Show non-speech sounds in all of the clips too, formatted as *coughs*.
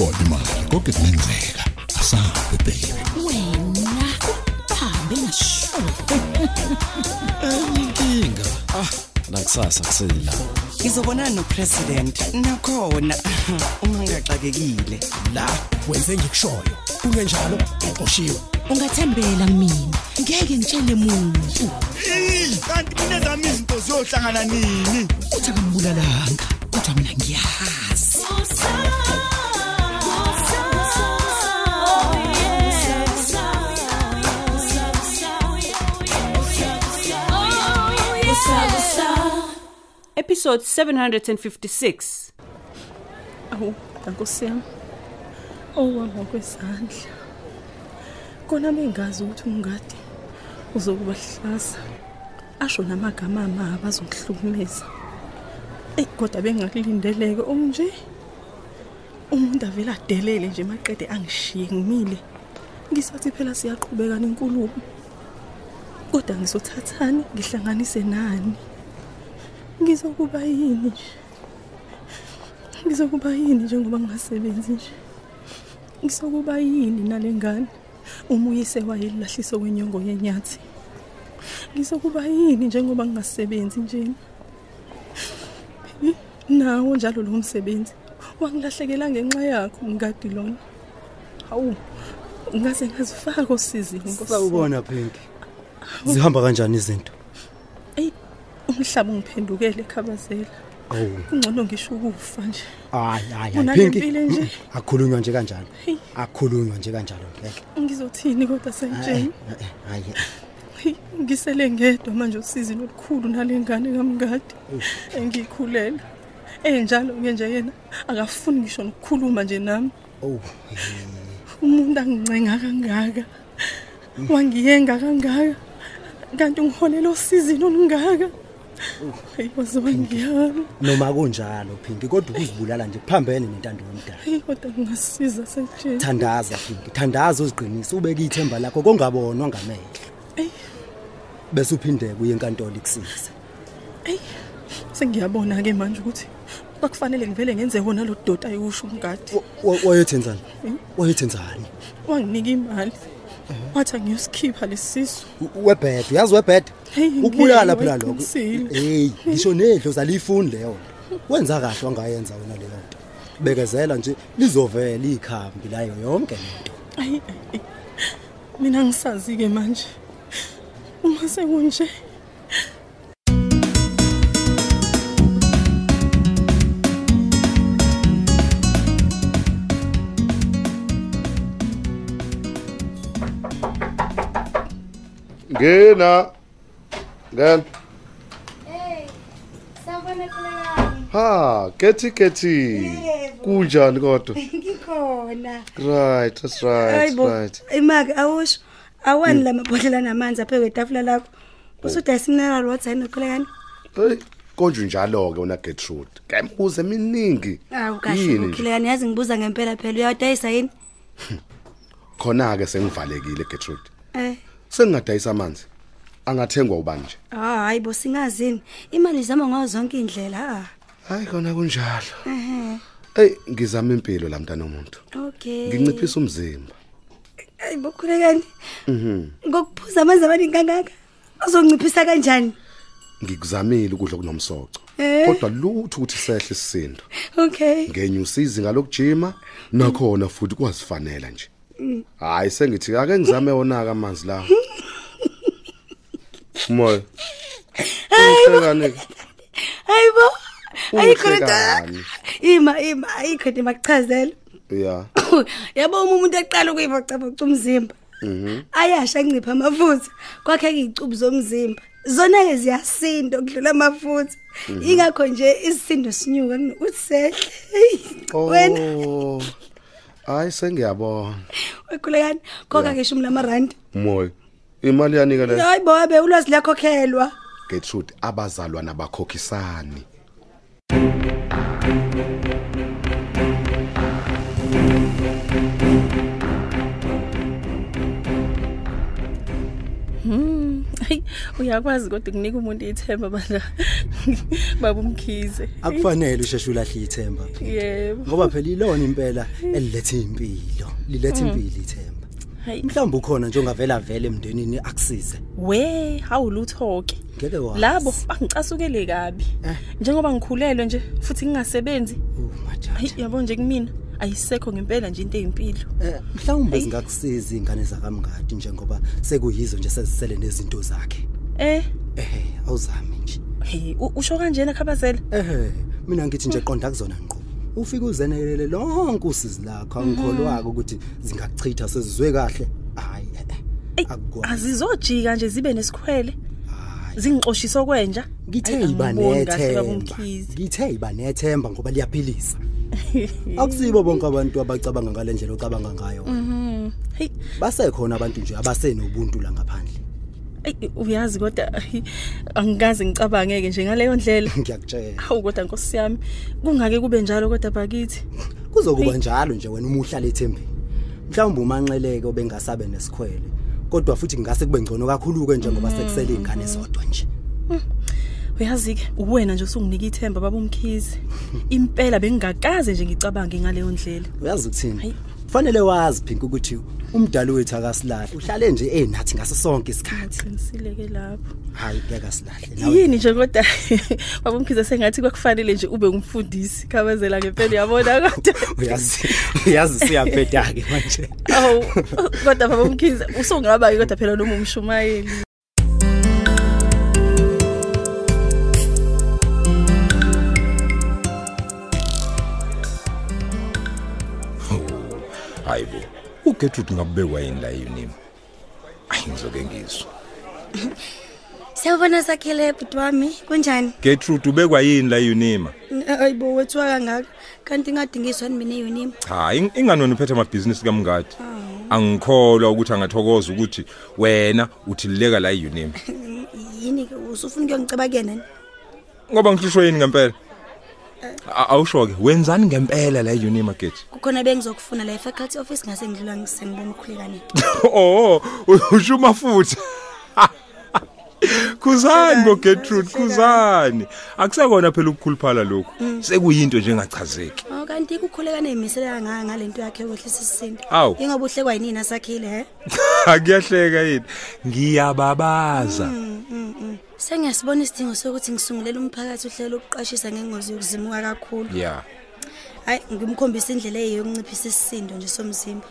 ikhona imali konke kungenzeka asabe baby. Wena bahambe ngasho inkinga nakusasa kusela. Ngizobonana nopresident nakhona. Uma ngingaxakekile la wenze ngikushoyo. Kungenjalo uqoshiwe ungathembela mina. Ngeke ngitshele muntu. Kanti kunezami izinto ziyohlangana nini? Uthi akambulalanga kodwa mina ngiyazi. Episode 756. Awu, nkosi yami. Owami kwesandla. Kona bengazi ukuthi ungadi uzokuba hlaza. Asho namagama ama abazongihlukumeza. Ey kodwa bengakulindeleke umnje. Umuntu avela adelele nje maqede angishiye ngimile. Ngisathi phela siyaqhubeka nenkulumo. Kodwa ngizothathani ngihlanganise nani? Ngizokuba yini nje? Ngizokuba yini njengoba ngingasebenzi nje? Ngizokuba yini nalengane? Umuyise wayelahlisa kwenyongo yenyathi. Ngizokuba yini njengoba ngingasebenzi nje? Nawo njalo lo msebenzi wangilahlekela ngenxa yakho ngadi lona. Hawu. Ngase ngazifaka osizini Nkosi. Sawubona Phenki. Zihamba kanjani izinto? Ey, umhlaba ungiphendukele ekhabazela. Awu. Kungcono ngisho ukufa nje. Hayi hayi Unanempilo nje? Akukhulunywa nje kanjalo. Hey. Akukhulunywa nje kanjalo ngeke. Ngizothini kodwa sengitsheni? Hayi. Hey, ngisele ngedwa manje usizi lolukhulu nalengane kamngadi engikhulela. Enjalo ke nje yena akafuni ngisho nokukhuluma nje nami. Oh. Umuntu angincenga kangaka. Wangiyenga kangaka. Kanti ngiholela usizini olungaka. Hey, waziwa ngiyami. Noma kunjalo Phenki kodwa ukuzibulala nje kuphambene nentando yomdala. Hey, kodwa ngingasiza sengitsheni. Thandaza Phenki, thandaza uziqinise ubeke ithemba lakho kongabonwa ngamehlo. Ey. Bese uphinde kuye enkantolo ikusize. Ey, sengiyabona ke manje ukuthi kwakufanele ngivele ngenze wona lo dota ayusho umgadi. Wayethenzani? Wayethenzani? Wanginika imali. Wathi ngiyosikhipha lesisu. Webhed, uyazi webhed? Hey, Ukubulala ngeke, phela lokho. wayiqinisile. Hey, ngisho nedlo zalifuni leyo nto. Wenza kahle wangayenza wena leyo nto. Bekezela nje lizovela ikhambi layo yonke lento. Ayi, ayi, ayi. mina ngisazi ke manje. Uma sekunje Ngena. Ngena. Hey, sawubona khulekani. Ha, kethi kethi. Kunjani kodwa? Ngikhona. Right, that's right, Hayibo, right. Imake awusho. Awani lamabhodlela namanzi aphe kwetafula lakho. Usudayisa imineral water yini khulekani? Hey, konje njalo ke wena Gertrude. Ngembuze eminingi. Awu kahle Yini nje? khulekani yazi ngibuza ngempela phela uyadayisa yini? *laughs* Khona ke sengivalekile Gertrude. Eh. Sengingadayisa amanzi. Angathengwa ubani nje? Ah, hayibo singazini. Imali zama ngazo zonke indlela. Ah. Hayi khona kunjalo. Ehe. Hey, ngizama impilo la mntana omuntu. Okay. Nginciphisa umzimba. Hayibo khulekani. Mhm. Ngokuphuza amanzi amaningi kangaka. Uzonciphisa kanjani? Ngikuzamile ukudla kunomsoco. Eh. Kodwa lutho ukuthi sehle isisindo. Okay. Ngenyusa izinga lokujima nakhona futhi kwazifanela nje. Mm. Hayi sengithi ake ngizame wona ke amanzi lawo. Moyo. Uhlekani? Hayibo. Ayikhona. Uhlekani? Ima ima ayikhona makuchazela. Yeah. *coughs* Yabo uma umuntu eqala ukuyivocavoca umzimba. Mhm. Ayasha ncipha amafutha. Kwakhe izicubu zomzimba. Zona ke ziyasinda ukudlula amafutha. Mhm. Ingakho nje isisindo sinyuka kunokuthi sehle. Wena Oh. Hayi sengiyabona. wekhulekani khokha ke ishumi lamarandi. Moyo. Imali yanika le. Hayi bo abe ulwazi liyakhokhelwa. Gertrude abazalwana bakhokhisani. Hmm, hayi uyakwazi kodwa ukunika umuntu ithemba bandla. *laughs* Baba umkhize. akufanele usheshe ulahle ithemba phela Yebo. ngoba phela ilona impela elilethe impilo lilethe impilo ithemba Hayi mhlawumbe ukhona nje ongavela vele emndenini akusize we hawuluthoke. ngeke wazi Labo bangicasukele kabi. Njengoba ngikhulelwe nje futhi ngingasebenzi. Oh, majaja. Hayi yabo nje kumina ayisekho ngempela nje into ezimpilo. Eh, mhlawumbe zingakusiza ingane zakamngadi njengoba sekuyizo nje sezisele nezinto zakhe. Eh, ehe awuzami nje. Hey u- usho kanjena khabazela. ehe mina ngithi nje qonda kuzona ngqo. Ufike uzenelele lonke usizi lakho angikholwaka ukuthi zingakuchitha sezizwe kahle. Hayi eh, eh, Ey, akukwazi. azizojika nje zibe nesikhwele. Zingixoshisa kwenja. ngithe Ayi, iba angiboni kahle, Baba nethemba. Umkhize. ngithe iba nethemba ngoba liyaphilisa. Akusibo bonke abantu abacabanga ngale ndlela ocabanga ngayo. Mhm. Hey, basekhona abantu nje abasenobuntu la ngaphandle. Ey uyazi kodwa ayi, angikaze ngicabangeke nje ngaleyo ndlela. *laughs* ngiyakutshela. Hawu kodwa Nkosi yami, kungake kube njalo kodwa bakithi. kuzokuba njalo nje wena uma uhlala ethembeni. Mhlawumbe umanxeleke obengasabe nesikhwele kodwa futhi ngase kube ngcono kakhulu ke njengoba sekusele izingane zodwa nje. Uyazi ke uwena nje usunginika ithemba baba umkhize. *laughs* Impela bengingakaze nje ngicabange ngaleyo ndlela. uyazi ukuthini Hayi. kufanele wazi phink ukuthi umdali wethu akasilahle uhlale nje enathi ngaso sonke isikhathi Qinisile ke lapho. hayi ngeke asilahle nawe Yini nje kodwa *laughs* baba umkhize sengathi kwakufanele nje ube umfundisi khabazela ngempela uyabona kodwa. *laughs* uyazi uyazi siyaphetha ke manje Awu kodwa baba umkhize usungaba kodwa phela noma umshumayeli. Hayibo uGertrude ngabekwa yini la yunimi ayi ngizoke ngizwe Siyabona sakhile bhuti wami kunjani? Gertrude ubekwa yini la yunima Ayibo wethiwa kangaka kanti ngadingiswa mina eyunimi. cha ing- ingani wena uphethe amabhizinisi kamngadi angikholwa ukuthi angathokoza ukuthi wena uthileka la yunimi *laughs* Yini ke usufuna ukuyongiceba kuyena? ni? ngoba ngihlushwe yini ngempela A- awusho ke wenzani ngempela la yunima Gertrude Kukhona bengizokufuna la efaculty office ngase ngidlula ngisengibona ukhulekane. *laughs* oh ushuma futhi *laughs* Kuzani bo Gertrude kuzani akusekona phela ukukhuluphala lokho sekuyinto nje engachazeki Oh kanti kukhulekane imiselela ngaka ngalento yakhe ukwehlisa isisindo. Awu. Ingoba uhlekwa yini asakhile he? *laughs* akuyahleka yini ngiyababaza Mm, mm, mm. Sengiyasibona isidingo sokuthi ngisungulele umphakathi uhlelo ukuqashisa ngengozi yokuzimuka kakhulu. yeah Hayi ngimkhombisa indlela eyokunciphisa isisindo nje somzimba.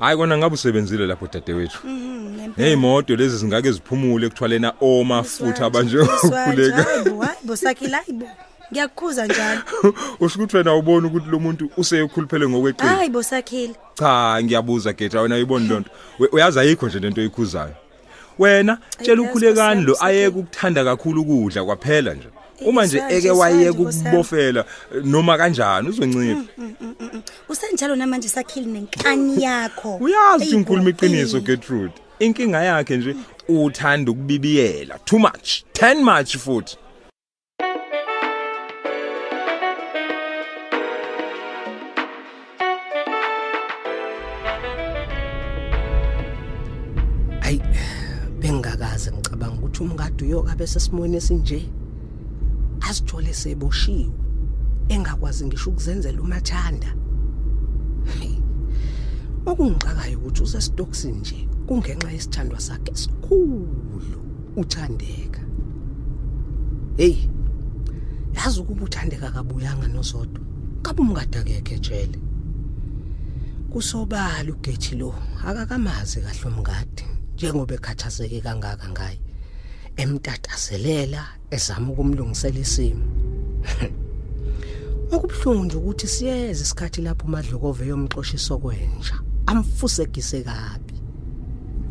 Hayi kona ngabe usebenzile lapho dadewethu Mhm. ngempela. neyimoto lezi zingake ziphumule ekuthwalena omafutha abanje Iswanje, ukhuleka hayibo, hayibo sakhile hayibo. Ngiyakukhuza njalo. *laughs* usho ukuthi wena ubona ukuthi lo muntu useyokhuluphele ngokweqile Hayibo sakhile. cha ngiyabuza geta wena uyibona lonto We- uyazi ayikho nje lento oyikhuzayo wena tshela Ayi, ukhulekani lo yazi, ayeke ukuthanda kakhulu ukudla kwaphela nje uma nje Iswanje, eke iswanje, wayeka Nkosi yami. ukubofela eh, noma kanjani uzoncipha Mm, mm, mm, mm. Usenjalo namanje sakhile nenkani *laughs* yakho. uyazi ukuthi Eyi, ngikhuluma bo, iqiniso eyi. Gertrude inkinga yakhe nje uthanda ukubibiyela too much 10 much futhi Hayi bengakaze ngicabanga ukuthi umngadi uyokabe sesimweni esinje. Asithole seboshiwe. Engakwazi ngisho ukuzenzela umathanda. Hey, Okungixakayo ukuthi usesitokisini nje kungenxa yesithandwa sakhe esikhulu uthandeka. Hey. Yazi ukuba uthandeka kabuyanga nosodwa. Kabe umngadi akekho ejele. kusobala ugethi lo akakamazi kahle umngadi njengoba ekhathazeke kangaka ngaye emtatazelela ezama ukumlungisela isimo. *laughs* Okubhlungu nje ukuthi siyeze isikhathi lapho umadlokove yomxoshiso kwenja amfusekise kabi.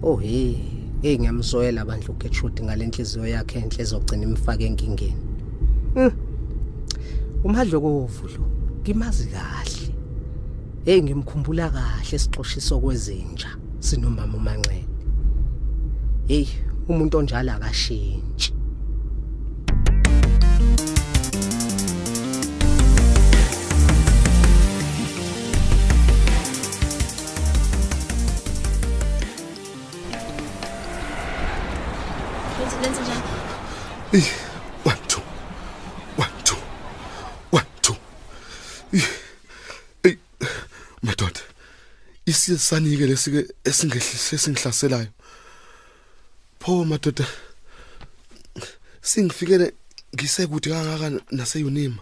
Oh hey hey ngiyamsoyela bandla uGertrude ngalenhliziyo yakhe enhle ezogcina imfake enkingeni Hmm. umadlokovu lo ngimazi kahle. Hey ngimkhumbula kahle sixoshiso kwezinja sinomama umanxele hey umuntu onjalo akashintshi. Lenze lenze njani? Eh, one two. One two. One two. Eh, eh madoda isisanike lesike esingehlise singihlaselayo pho madoda singifikele ngisekude kangaka naseyunima.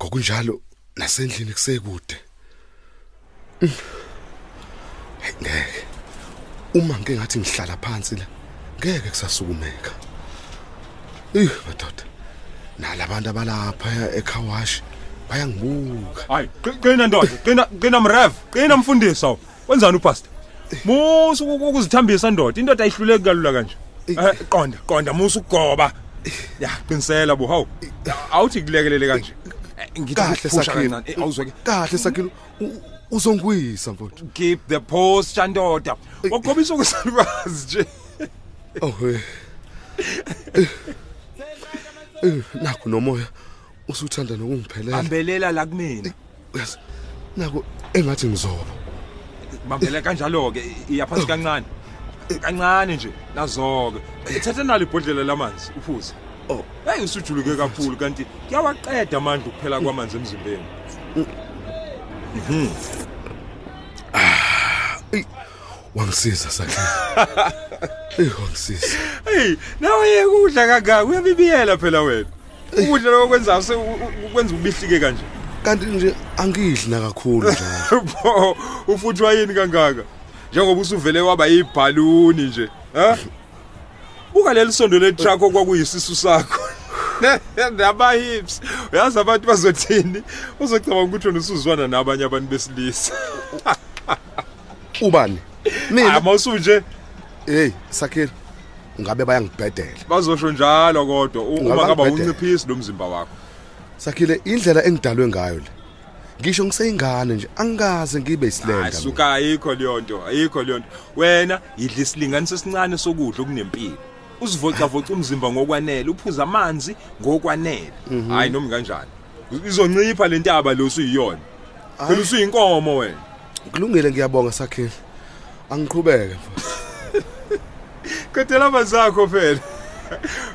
Ngokunjalo nasendlini kusekude. Ngeke. Uma ngeke ngathi ngihlala phansi la ngeke kusasukumeka. Eh madoda nalabantu abalapha ekhawashi bayangibuka. Hayi qi- qina ndoda qina qina mrev qina mfundisi wenzani upastor? Musu ukuzithambisa ndoda indoda ayihluleki kalula kanje. Eh, qonda qonda musu ukugoba ya qinisela bo hawu. Awuthi kulekelele kanje. Eh, ngithi kahle phusha sakhile. kancane. Eh, awuzweke kahle sakhile. U- uzongwisa mfowethu. Keep the posture ndoda waqobisa ukusalukazi nje. Oh we eh nakho nomoya usuthanda nokungiphelela. Bambelela la kumina. Yes nako engathi ngizoba. Bambele kanjalo ke iyaphansi kancane. Kancane nje nazoke. Ithatha nalo ibhodlela lamanzi uphuze. Oh. Hey usujuluke kakhulu kanti kuyawaqeda amandla ukuphela kwamanzi emzimbeni. Mhm Ey, wangisiza sakhile *laughs* eh wangisiza. Hey nawe yekudla kangaka uyabibiyela phela wena? Ukudla lokwenza se ukwenza ubihlike kanje? Kanti nje angidli na kakhulu njalo *laughs* Pho, ufuthwa yini kangaka? Njengoba usuvele waba yibhaluni nje ha? Buka leli sondo letruck okwakuyisisu sakho. *laughs* Naba hips uyazi abantu bazothini? Uzocabanga ukuthi wena usuzwana nabanye abantu besilisa. Ubani? Mina? Mawusunje hey sakhile ngabe bayangibhedela? Bazosho njalo kodwa. U- uma Ngaba kaba ngibhedela. unciphisi nomzimba wakho. Sakhile indlela engidalwe ngayo le. Ngisho ngiseyingane nje angikaze ngibe isilenda mina. asuka ayikho leyo nto ayikho leyo nto wena yidla isilinganiso esincane sokudla okunempilo. Uzivocavoca umzimba ngokwanele uphuza amanzi ngokwanele. Mhm. hayi noma kanjani? Izoncipha le ntaba lo usuyiyona. Phela usuyinkomo wena. Kulungile ngiyabonga sakhile. Angiqhubeke. *laughs* Qedela amazakho phela.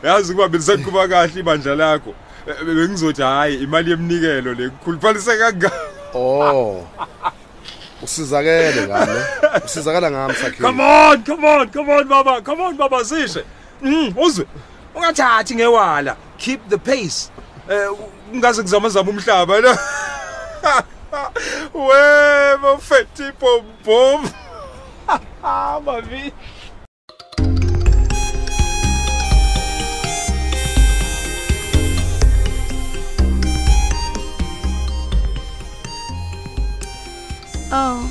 Yazi ukuba belisaqhuba kahle ibandla lakho. Eh, bengizothi hayi imali yemnikelo le kukhuluphalise kangaka? Oh usizakele ngami. Usizakala ngami sakhile come on come on come on baba come on baba sishe. Mm uzwe. Ungathathi ngewala. Keep the pace. Eh ungaze kuzama zama umhlaba la *laughs* webo feti bom bom *laughs* mavi Oh.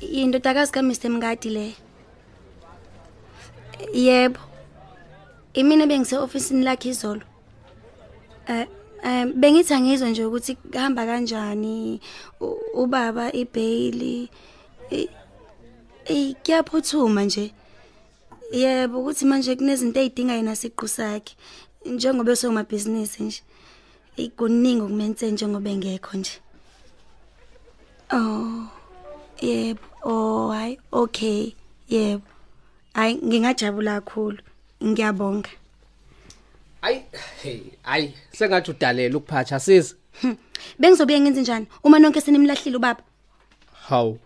Indodakazi kaMr Mngadi le. Yebo. Imina bengise officeini lakhe izolo. Eh eh bengithi angizwe nje ukuthi kuhamba kanjani ubaba ibail eh kuyaphuthuma nje. Yebo ukuthi manje kunezinto ezidinga yena siqu sakhe njengoba esomabhizinisi nje. Ikuningi ukumenze njengoba engekho nje. Oh. Yebo. Oh, hayi. Okay. Yebo. Hayi ngingajabula kakhulu. Ngiyabonga. Hayi, hey, hayi, sengathi udalela ukuphatha siza. Bengizobuye ngenze njani uma nonke senimlahlile ubaba? Hawu.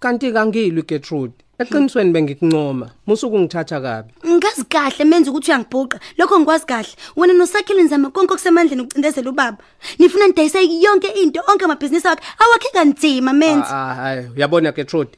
Kanti kangilwi Gertrude. Eqinisweni bengikuncoma. Musuku ngithatha kabi. Ngazi kahle menza ukuthi uyangibhuqa. Lokho ngikwazi kahle. Wena nosakhile nizama konke okusemandleni ukucindezela ubaba. Nifuna nidayise yonke into, onke amabhizinisi akhe. Awakhe kanzima menza. Ah, ah, hayi, uyabona Gertrude.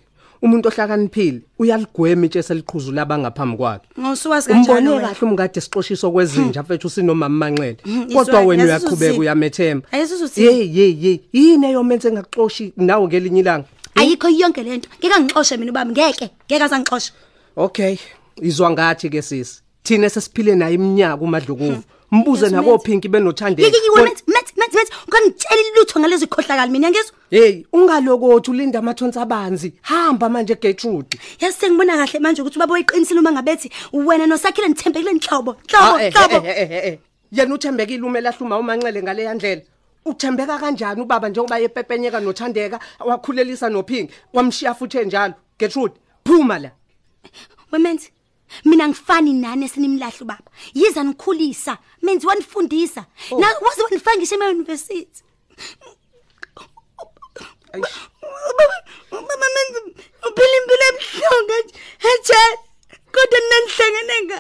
Umuntu ohlakaniphile uyaligwema itshe seliqhuzu labangaphambi kwakhe. Ngosuwazi kanjalo. Umbone wena. kahle umngade sixoshiso kwezinja mfethu sinomama Manxele. Mhm, Kodwa izwa- wena yasuthi uyaqhubeka uthini? uyamethemba. Ayisuthi uthini? Hey hey hey, yini eyomenze ngaxoshi nawe ngelinye ilanga? Ayikho yonke lento. Ngeke angixoshe mina ubaba ngeke. Ngeke azangixoshe. Okay, izwa ngathi ke sisi. Thina sesiphile naye iminyaka umadlukuvu. Mbuze Yes, nako mate. Pinki benothandeka. Yiki wena met met met met. Ungangitshela lutho ngalezi khohlakala mina ngizwe. Hey, ungalokothi ulinda amathonsi abanzi. Hamba manje Gertrude. Yazi sengibona kahle manje ukuthi ubaba uyiqinisile uma ngabethi wena nosakhile nithembekile nhlobo. Ah, Nhlobo, eh, nhlobo. eh, eh, eh, eh. Yena uthembekile uma elahluma umanxele ngale yandlela. Uthembeka kanjani ubaba njengoba yepepenyeka nothandeka wakhulelisa noPhinki wamshiya futhi enjalo. Gertrude, phuma la. Wemenzi. mina ngifani nani esinimlahla ubaba? Yiza nikhulisa menzi wanifundisa. Na waze wanifaka ngisho ema-university ubaba menzi uphila impilo ebuhlungu ejele kodwa nina nihlangene nga.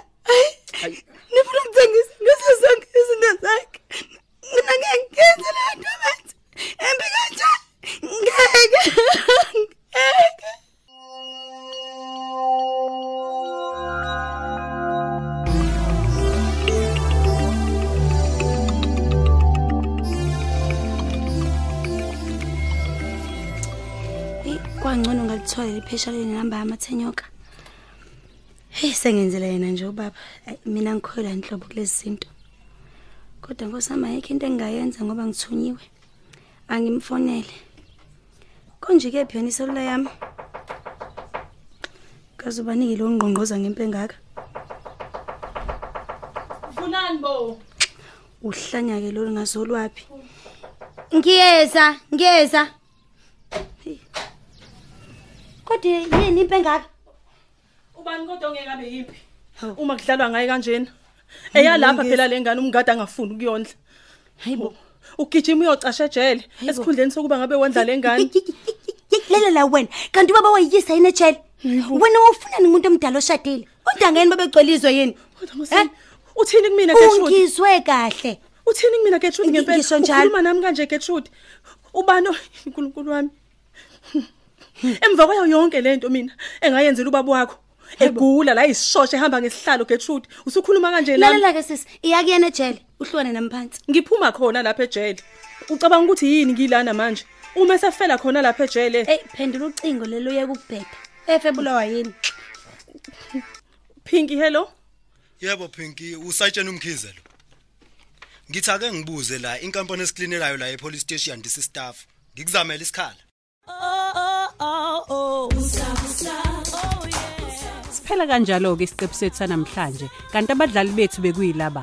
Nifuna ukuthengisa ngaso zonke izinto zakhe. Mina ngeke ngenze leyo nto benzi embi kanjani ngeke ngeke Hey, kwangcono ngalithola iphesha lenamba yamathenyoka. Hey, sengenzela yena nje ubaba. Ay, Mina ngikholwa inhlobo kulezi zinto. Kodwa nkosama ayikho into engingayenza ngoba ngithunyiwe. Angimfonele. Konje ke phela iselula yami. Kazobanike lo ngqongqoza ngempe engaka. Funani bo? Uhlanya ke lo ngazolwapi. Ngiyeza, ngiyeza. Hey. Kodwa yini impe engaka? Ubani kodwa ongeke abe yiphi? Uma kudlalwa ngaye kanjena. Eya lapha phela lengane umngadi angafuni ukuyondla. Hayibo. Ugijima uyocasha ejele esikhundleni sokuba ngabe wondla lengane. Yeklela *laughs* la wena. Kanti ubaba wayisa yini ejele? Wena ufuna umuntu omdala oshadile. Kodwa ngene babegcwelizwe yini? Eh? Uthini kumina Gertrude? Ungizwe kahle. Uthini kumina Gertrude ngempela? Ukhuluma nami kanje Gertrude. Ubani uNkulunkulu *laughs* wami? *laughs* Emva kwayo yonke lento mina engayenzela ubaba wakho. Egula la isishoshe ehamba ngesihlalo Gertrude. Usukhuluma kanje nami. Lalela ke sisi, iyakuyena ejele. Uhlwane namphansi. Ngiphuma khona lapha ejele. Ucabanga ukuthi yini ngilana manje? Uma esafela khona lapha ejele. Hey, phendula ucingo lelo uyeke ukubheda. Efe bulawa yini? Pinky hello. Yebo Pinky, usayitshena umkhize lo. Ngithi ake ngibuze la inkampani esiklinelayo la epolice station disi staff. Ngikuzamela isikhala. Siphela kanjalo ke isiqephu sethu sanamhlanje kanti abadlali bethu bekuyilaba.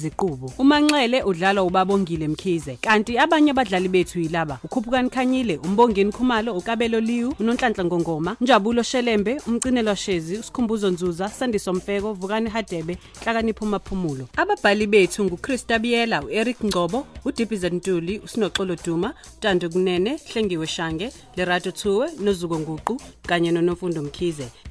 Ziqubo uManxele udlala uBabongile Mkhize kanti abanye abadlali bethu yilaba. uKhuphukani Khanyile uMbongeni Khumalo uKabelo Liwu uNonhlanhla Ngongoma Njabulo Shelembe umcinelwa Shezi uSikhumbuzo Nzuza Sandiso Mfeko Vukani Hadebe Hlakanipho Maphumulo ababhali bethu nguChrista Biyela uEric Ngcobo uDibize Ntuli uSinoxolo Duma Tando Kunene Hlengiwe Shange Lerato Thuwe noZuko Nguqu kanye noNofundo Mkhize.